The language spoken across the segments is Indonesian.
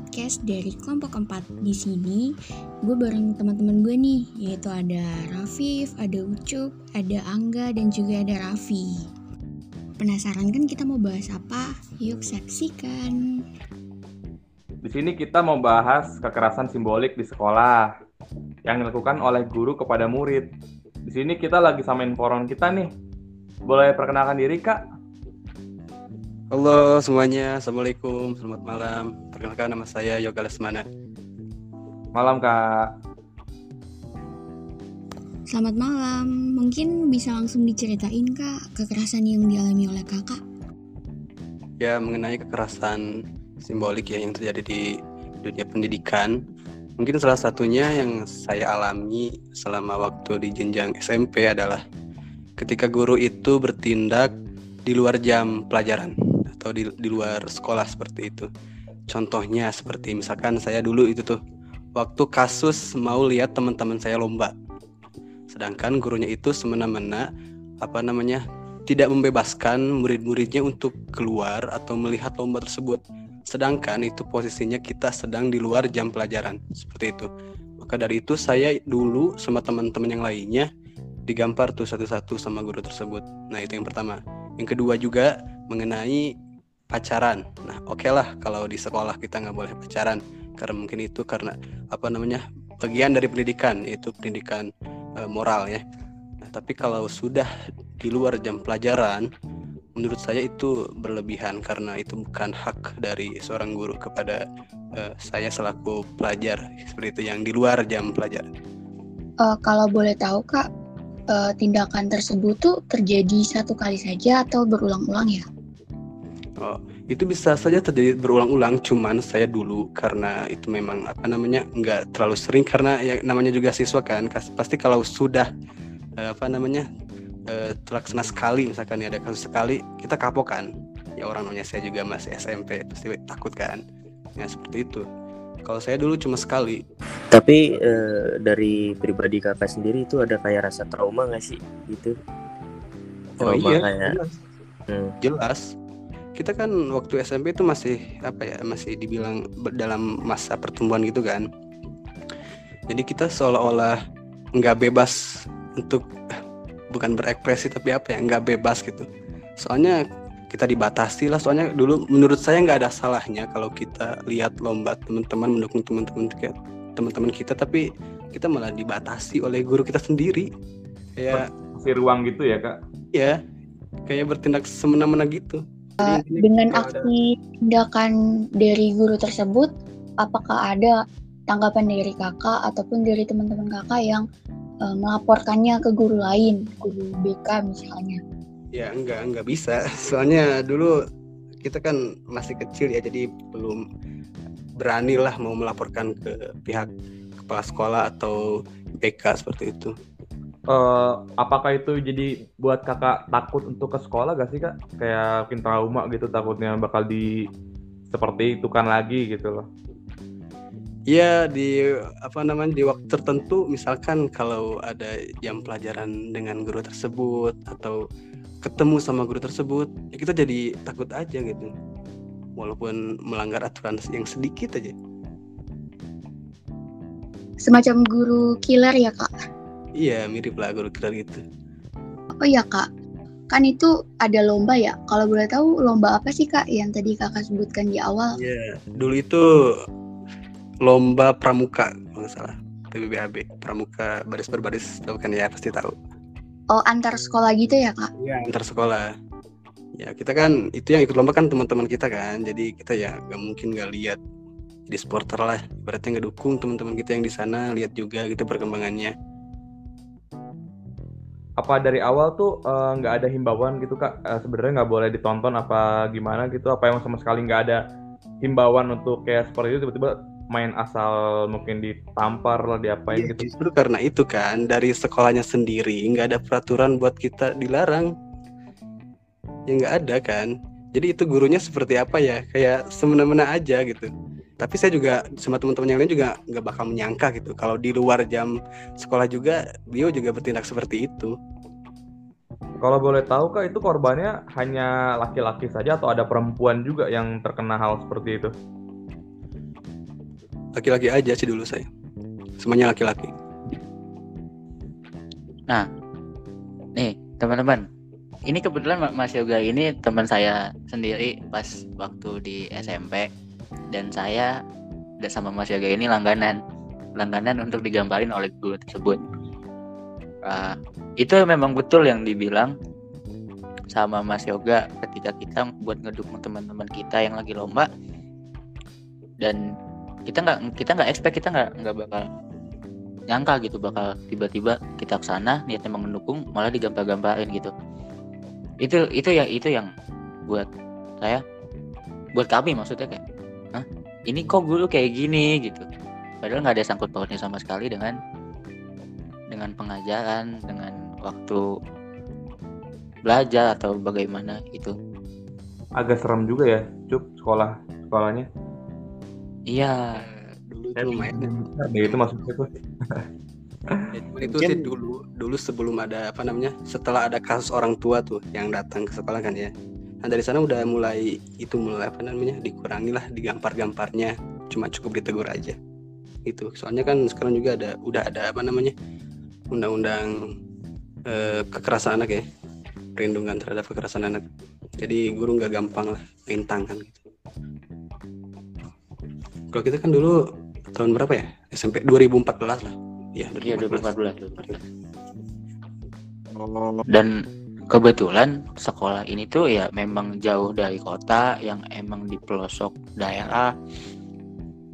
podcast dari kelompok 4. Di sini gue bareng teman-teman gue nih, yaitu ada Rafif, ada Ucup, ada Angga, dan juga ada Raffi. Penasaran kan kita mau bahas apa? Yuk saksikan. Di sini kita mau bahas kekerasan simbolik di sekolah yang dilakukan oleh guru kepada murid. Di sini kita lagi samain forum kita nih. Boleh perkenalkan diri, Kak? Halo semuanya, Assalamualaikum, selamat malam. Perkenalkan nama saya Yoga Lesmana. Malam Kak. Selamat malam. Mungkin bisa langsung diceritain Kak kekerasan yang dialami oleh Kakak? Ya, mengenai kekerasan simbolik ya yang terjadi di dunia pendidikan. Mungkin salah satunya yang saya alami selama waktu di jenjang SMP adalah ketika guru itu bertindak di luar jam pelajaran atau di, di luar sekolah seperti itu. Contohnya seperti misalkan saya dulu itu tuh waktu kasus mau lihat teman-teman saya lomba. Sedangkan gurunya itu semena-mena apa namanya tidak membebaskan murid-muridnya untuk keluar atau melihat lomba tersebut. Sedangkan itu posisinya kita sedang di luar jam pelajaran seperti itu. Maka dari itu saya dulu sama teman-teman yang lainnya digampar tuh satu-satu sama guru tersebut. Nah itu yang pertama. Yang kedua juga mengenai pacaran. Nah, oke okay lah kalau di sekolah kita nggak boleh pacaran karena mungkin itu karena apa namanya bagian dari pendidikan yaitu pendidikan e, moral ya. Nah, tapi kalau sudah di luar jam pelajaran, menurut saya itu berlebihan karena itu bukan hak dari seorang guru kepada e, saya selaku pelajar seperti itu yang di luar jam pelajaran. Uh, kalau boleh tahu kak, tindakan tersebut tuh terjadi satu kali saja atau berulang-ulang ya? Oh, itu bisa saja terjadi berulang-ulang, cuman saya dulu karena itu memang apa namanya nggak terlalu sering karena ya namanya juga siswa kan, pasti kalau sudah eh, apa namanya eh, terlaksana sekali misalkan ya ada kasus sekali kita kapok kan, ya orang namanya saya juga masih SMP pasti takut kan, ya seperti itu. Kalau saya dulu cuma sekali. Tapi eh, dari pribadi kakak sendiri itu ada kayak rasa trauma nggak sih gitu? Oh trauma oh iya, kayak, jelas. Hmm. jelas kita kan waktu SMP itu masih apa ya masih dibilang dalam masa pertumbuhan gitu kan. Jadi kita seolah-olah nggak bebas untuk bukan berekspresi tapi apa ya nggak bebas gitu. Soalnya kita dibatasi lah soalnya dulu menurut saya nggak ada salahnya kalau kita lihat lomba teman-teman mendukung teman-teman teman-teman kita tapi kita malah dibatasi oleh guru kita sendiri. Kayak si ruang gitu ya kak? Ya kayak bertindak semena-mena gitu Uh, dengan aksi tindakan dari guru tersebut, apakah ada tanggapan dari kakak ataupun dari teman-teman kakak yang uh, melaporkannya ke guru lain, guru BK misalnya? Ya enggak, enggak bisa. Soalnya dulu kita kan masih kecil ya, jadi belum berani lah mau melaporkan ke pihak kepala sekolah atau BK seperti itu uh, apakah itu jadi buat kakak takut untuk ke sekolah gak sih kak? Kayak mungkin trauma gitu takutnya bakal di seperti itu kan lagi gitu loh. Iya di apa namanya di waktu tertentu misalkan kalau ada jam pelajaran dengan guru tersebut atau ketemu sama guru tersebut ya kita jadi takut aja gitu walaupun melanggar aturan yang sedikit aja semacam guru killer ya kak Iya, mirip lah guru killer gitu. Oh iya kak, kan itu ada lomba ya. Kalau boleh tahu lomba apa sih kak yang tadi kakak sebutkan di awal? Iya, dulu itu lomba pramuka kalau nggak salah. PBBHB, pramuka baris berbaris, tahu kan ya pasti tahu. Oh antar sekolah gitu ya kak? Iya antar sekolah. Ya kita kan itu yang ikut lomba kan teman-teman kita kan, jadi kita ya nggak mungkin nggak lihat di supporter lah. Berarti nggak dukung teman-teman kita yang di sana, lihat juga gitu perkembangannya apa dari awal tuh eh, nggak uh, ada himbauan gitu kak? Uh, sebenarnya nggak boleh ditonton apa gimana gitu? Apa yang sama sekali nggak ada himbauan untuk kayak seperti itu tiba-tiba main asal mungkin ditampar lah diapain ya, gitu? justru karena itu kan dari sekolahnya sendiri nggak ada peraturan buat kita dilarang. Ya nggak ada kan? Jadi itu gurunya seperti apa ya? Kayak semena-mena aja gitu. Tapi saya juga sama teman-teman yang lain juga nggak bakal menyangka gitu. Kalau di luar jam sekolah juga beliau juga bertindak seperti itu kalau boleh tahu kak itu korbannya hanya laki-laki saja atau ada perempuan juga yang terkena hal seperti itu? Laki-laki aja sih dulu saya. Semuanya laki-laki. Nih teman-teman. Ini kebetulan Ma- Mas Yoga ini teman saya sendiri pas waktu di SMP dan saya dan sama Mas Yoga ini langganan. Langganan untuk digambarin oleh guru tersebut Ah, itu memang betul yang dibilang sama Mas Yoga ketika kita buat ngedukung teman-teman kita yang lagi lomba. Dan kita nggak kita nggak expect kita nggak nggak bakal nyangka gitu bakal tiba-tiba kita ke sana niatnya mendukung malah digampar-gamparin gitu. Itu itu yang itu yang buat saya buat kami maksudnya kayak Hah? ini kok guru kayak gini? Gitu. Padahal nggak ada sangkut pautnya sama sekali dengan dengan pengajaran dengan waktu belajar atau bagaimana itu Agak serem juga ya, Cup, sekolah sekolahnya. iya. Dulu tuh lumayan Ya itu maksudnya tuh. Ya, itu sih dulu dulu sebelum ada apa namanya setelah ada kasus orang tua tuh yang datang ke sekolah kan ya. Nah dari sana udah mulai itu mulai apa namanya dikurangi lah digampar-gamparnya. Cuma cukup ditegur aja. Itu soalnya kan sekarang juga ada udah ada apa namanya undang-undang eh, kekerasan anak ya. Perlindungan terhadap kekerasan anak. Jadi guru nggak gampang lah rintang kan gitu. Kalau kita kan dulu tahun berapa ya? SMP 2014 lah. Ya iya 2014 2014 dan kebetulan sekolah ini tuh ya memang jauh dari kota yang emang di pelosok daerah.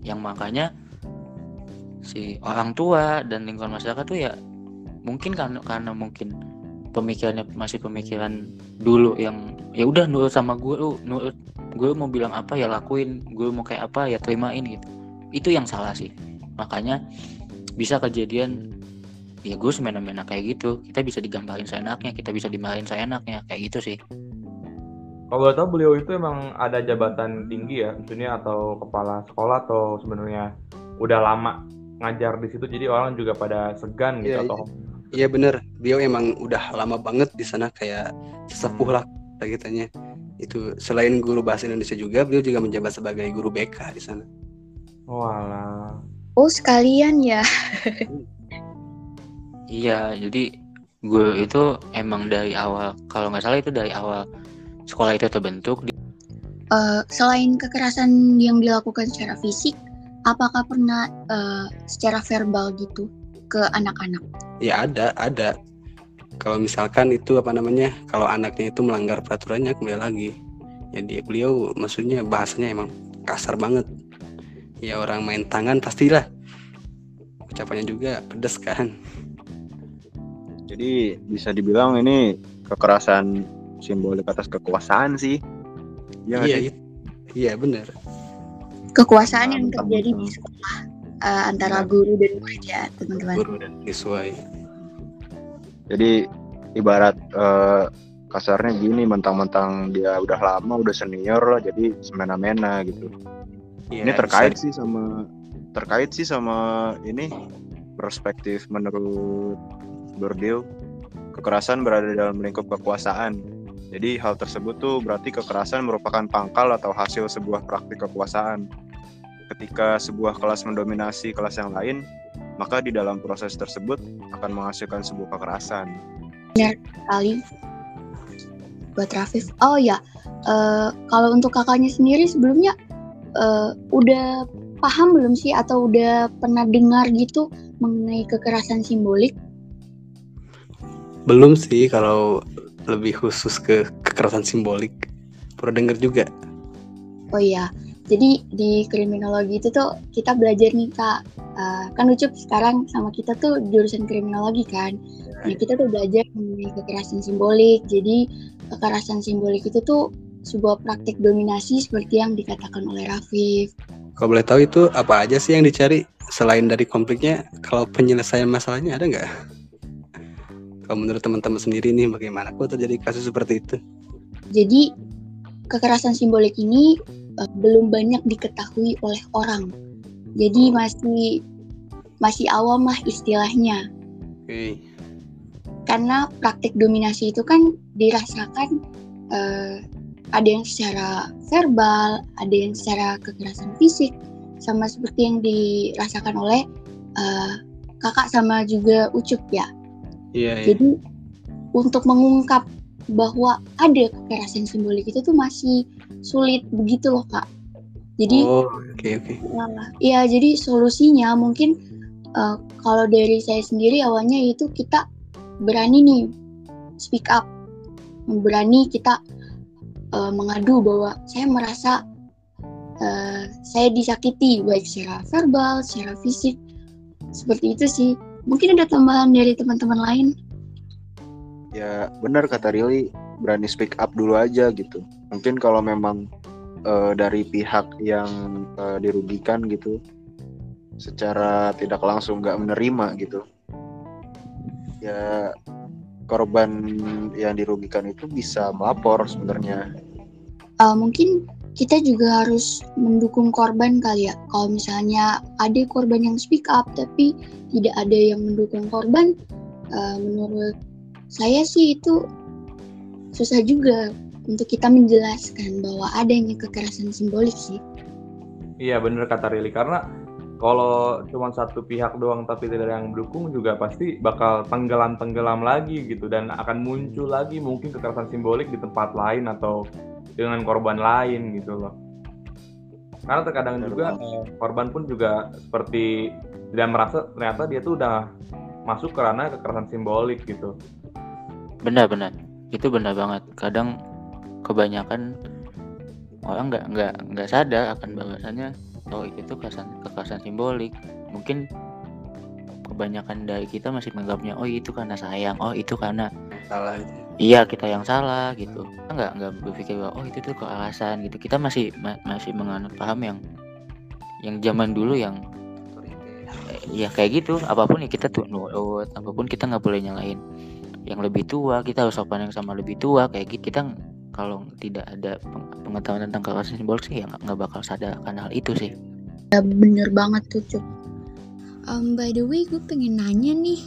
Yang makanya si orang tua dan lingkungan masyarakat tuh ya mungkin karena karena mungkin pemikirannya masih pemikiran dulu yang ya udah nurut sama guru nurut guru mau bilang apa ya lakuin guru mau kayak apa ya terimain gitu. Itu yang salah sih. Makanya bisa kejadian ya gue semena-mena kayak gitu. Kita bisa digambarin seenaknya kita bisa dimarahin seenaknya kayak gitu sih. Kalau boleh tahu beliau itu emang ada jabatan tinggi ya, maksudnya atau kepala sekolah atau sebenarnya udah lama ngajar di situ jadi orang juga pada segan gitu Iya, atau Iya bener, dia emang udah lama banget di sana kayak sesepuh lah kitanya. Itu selain guru bahasa Indonesia juga, beliau juga menjabat sebagai guru BK di sana. walah. Oh sekalian ya. iya jadi gue itu emang dari awal kalau nggak salah itu dari awal sekolah itu terbentuk di- Eh, selain kekerasan yang dilakukan secara fisik, apakah pernah eh, secara verbal gitu ke anak-anak? Ya ada, ada. Kalau misalkan itu apa namanya, kalau anaknya itu melanggar peraturannya kembali lagi. Ya dia beliau maksudnya bahasanya emang kasar banget. Ya orang main tangan pastilah. Ucapannya juga pedes kan. Jadi bisa dibilang ini kekerasan simbolik atas kekuasaan sih. Iya nggak iya, sih? iya, iya bener. Kekuasaan yang Mantap, terjadi di sekolah eh, antara guru dan murid ya teman-teman. Guru dan siswa. ya. Jadi ibarat eh, kasarnya gini mentang-mentang dia udah lama udah senior lah jadi semena-mena gitu. Iya, ini terkait bisa- sih sama terkait sih sama ini perspektif menurut Berdil kekerasan berada dalam lingkup kekuasaan. Jadi hal tersebut tuh berarti kekerasan merupakan pangkal atau hasil sebuah praktik kekuasaan. Ketika sebuah kelas mendominasi kelas yang lain, maka di dalam proses tersebut akan menghasilkan sebuah kekerasan. kali buat Rafif. Oh ya, eh, kalau untuk kakaknya sendiri sebelumnya eh, udah paham belum sih atau udah pernah dengar gitu mengenai kekerasan simbolik? Belum sih kalau lebih khusus ke kekerasan simbolik. Pernah denger juga. Oh iya, jadi di kriminologi itu tuh kita belajar nih kak. Eh, kan Ucup sekarang sama kita tuh jurusan kriminologi kan. Nah kita tuh belajar mengenai kekerasan simbolik. Jadi kekerasan simbolik itu tuh sebuah praktik dominasi seperti yang dikatakan oleh Rafif. Kalau boleh tahu itu apa aja sih yang dicari selain dari konfliknya? Kalau penyelesaian masalahnya ada nggak? Kalau menurut teman-teman sendiri nih bagaimana kok terjadi kasus seperti itu? Jadi kekerasan simbolik ini eh, belum banyak diketahui oleh orang. Jadi masih masih awam lah istilahnya. Oke. Karena praktik dominasi itu kan dirasakan eh, ada yang secara verbal, ada yang secara kekerasan fisik, sama seperti yang dirasakan oleh uh, kakak sama juga Ucup ya. Iya, iya. Jadi untuk mengungkap bahwa ada kekerasan simbolik itu tuh masih sulit begitu loh kak. Jadi Oh, oke oke. Nah, Iya, jadi solusinya mungkin uh, kalau dari saya sendiri awalnya itu kita berani nih speak up, berani kita uh, mengadu bahwa saya merasa uh, saya disakiti baik secara verbal, secara fisik, seperti itu sih. Mungkin ada tambahan dari teman-teman lain. Ya benar kata Rili berani speak up dulu aja gitu. Mungkin kalau memang eh, dari pihak yang eh, dirugikan gitu secara tidak langsung nggak menerima gitu. Ya korban yang dirugikan itu bisa melapor sebenarnya. Uh, mungkin kita juga harus mendukung korban kali ya. Kalau misalnya ada korban yang speak up tapi tidak ada yang mendukung korban, uh, menurut saya sih itu susah juga untuk kita menjelaskan bahwa adanya kekerasan simbolik sih. Iya bener kata Rili karena kalau cuma satu pihak doang tapi tidak ada yang mendukung juga pasti bakal tenggelam-tenggelam lagi gitu dan akan muncul lagi mungkin kekerasan simbolik di tempat lain atau dengan korban lain gitu loh. Karena terkadang juga eh, korban pun juga seperti tidak merasa ternyata dia tuh udah masuk ke ranah kekerasan simbolik gitu. Benar-benar itu benar banget. Kadang kebanyakan orang nggak nggak nggak sadar akan bahwasannya oh itu kekerasan kekerasan simbolik. Mungkin kebanyakan dari kita masih menganggapnya oh itu karena sayang oh itu karena Salah. itu. iya kita yang salah gitu. Kita nggak nggak berpikir bahwa oh itu tuh kekerasan gitu. Kita masih ma- masih menganut paham yang yang zaman dulu yang ya kayak gitu. Apa pun ya kita tuh nurut apa pun kita nggak boleh nyalain yang lebih tua kita harus sopan yang sama lebih tua kayak gitu kita kalau tidak ada peng- pengetahuan tentang kekerasan simbolik sih ya nggak bakal sadar akan hal itu sih Ya bener banget tuh Cuk. Um, by the way, gue pengen nanya nih.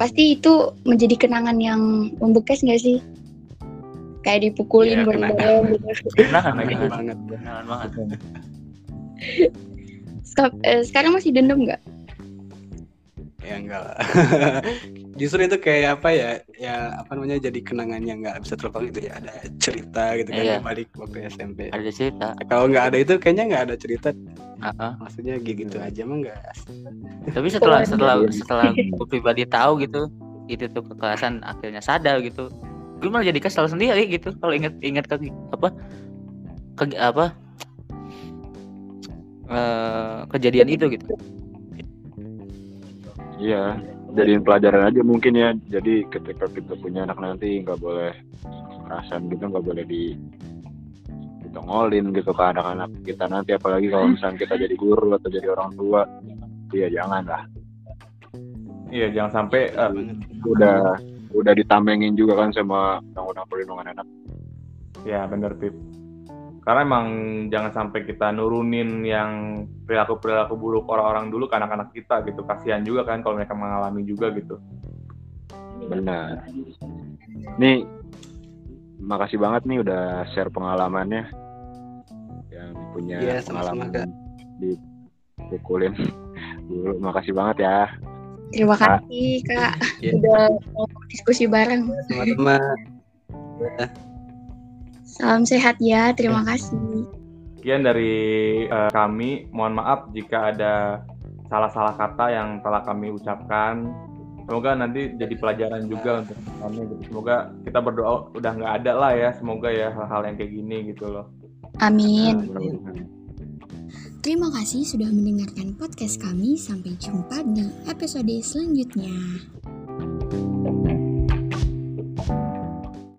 Pasti itu menjadi kenangan yang membekas gak sih? Kayak dipukulin Iya, bareng-bareng gitu. kenangan Kenangan kenangan banget. kenangan banget eh, sekarang masih dendam nggak? Ya enggak lah. Justru itu kayak apa ya? Ya apa namanya jadi kenangan yang nggak bisa terlupakan gitu ya. Ada cerita gitu kan Iya. balik waktu SMP. ada cerita Kalau nggak ada itu kayaknya nggak ada cerita. Ah, ah. Maksudnya gitu aja mah nggak. tapi setelah Waduh. setelah setelah gue pribadi tahu gitu itu tuh kekerasan akhirnya sadar gitu gue malah jadi kesal sendiri gitu kalau inget inget ke apa ke apa eh, kejadian itu gitu Iya, jadiin pelajaran aja mungkin ya. Jadi ketika kita punya anak nanti nggak boleh kekerasan gitu, nggak boleh di ditongolin gitu ke anak-anak kita nanti. Apalagi kalau misalnya kita jadi guru atau jadi orang tua, iya jangan lah. Iya jangan sampai eh, Udah udah ditamengin juga kan sama undang-undang perlindungan anak. Ya bener Pip. Karena emang jangan sampai kita nurunin yang perilaku-perilaku buruk orang-orang dulu ke anak-anak kita gitu. Kasihan juga kan kalau mereka mengalami juga gitu. Benar. Nih, makasih banget nih udah share pengalamannya. Yang punya sama-sama, pengalaman dipukulin dulu. Makasih banget ya. Terima Kak. kasih kak Iya. udah mau diskusi bareng. Teman-teman. Salam sehat ya, terima kasih. Sekian dari eh, kami. Mohon maaf jika ada salah-salah kata yang telah kami ucapkan. Semoga nanti jadi pelajaran juga untuk kami. Semoga kita berdoa udah nggak ada lah ya. Semoga ya hal-hal yang kayak gini gitu loh. Amin. Mudah-mudahan. Terima kasih sudah mendengarkan podcast kami. Sampai jumpa di episode selanjutnya.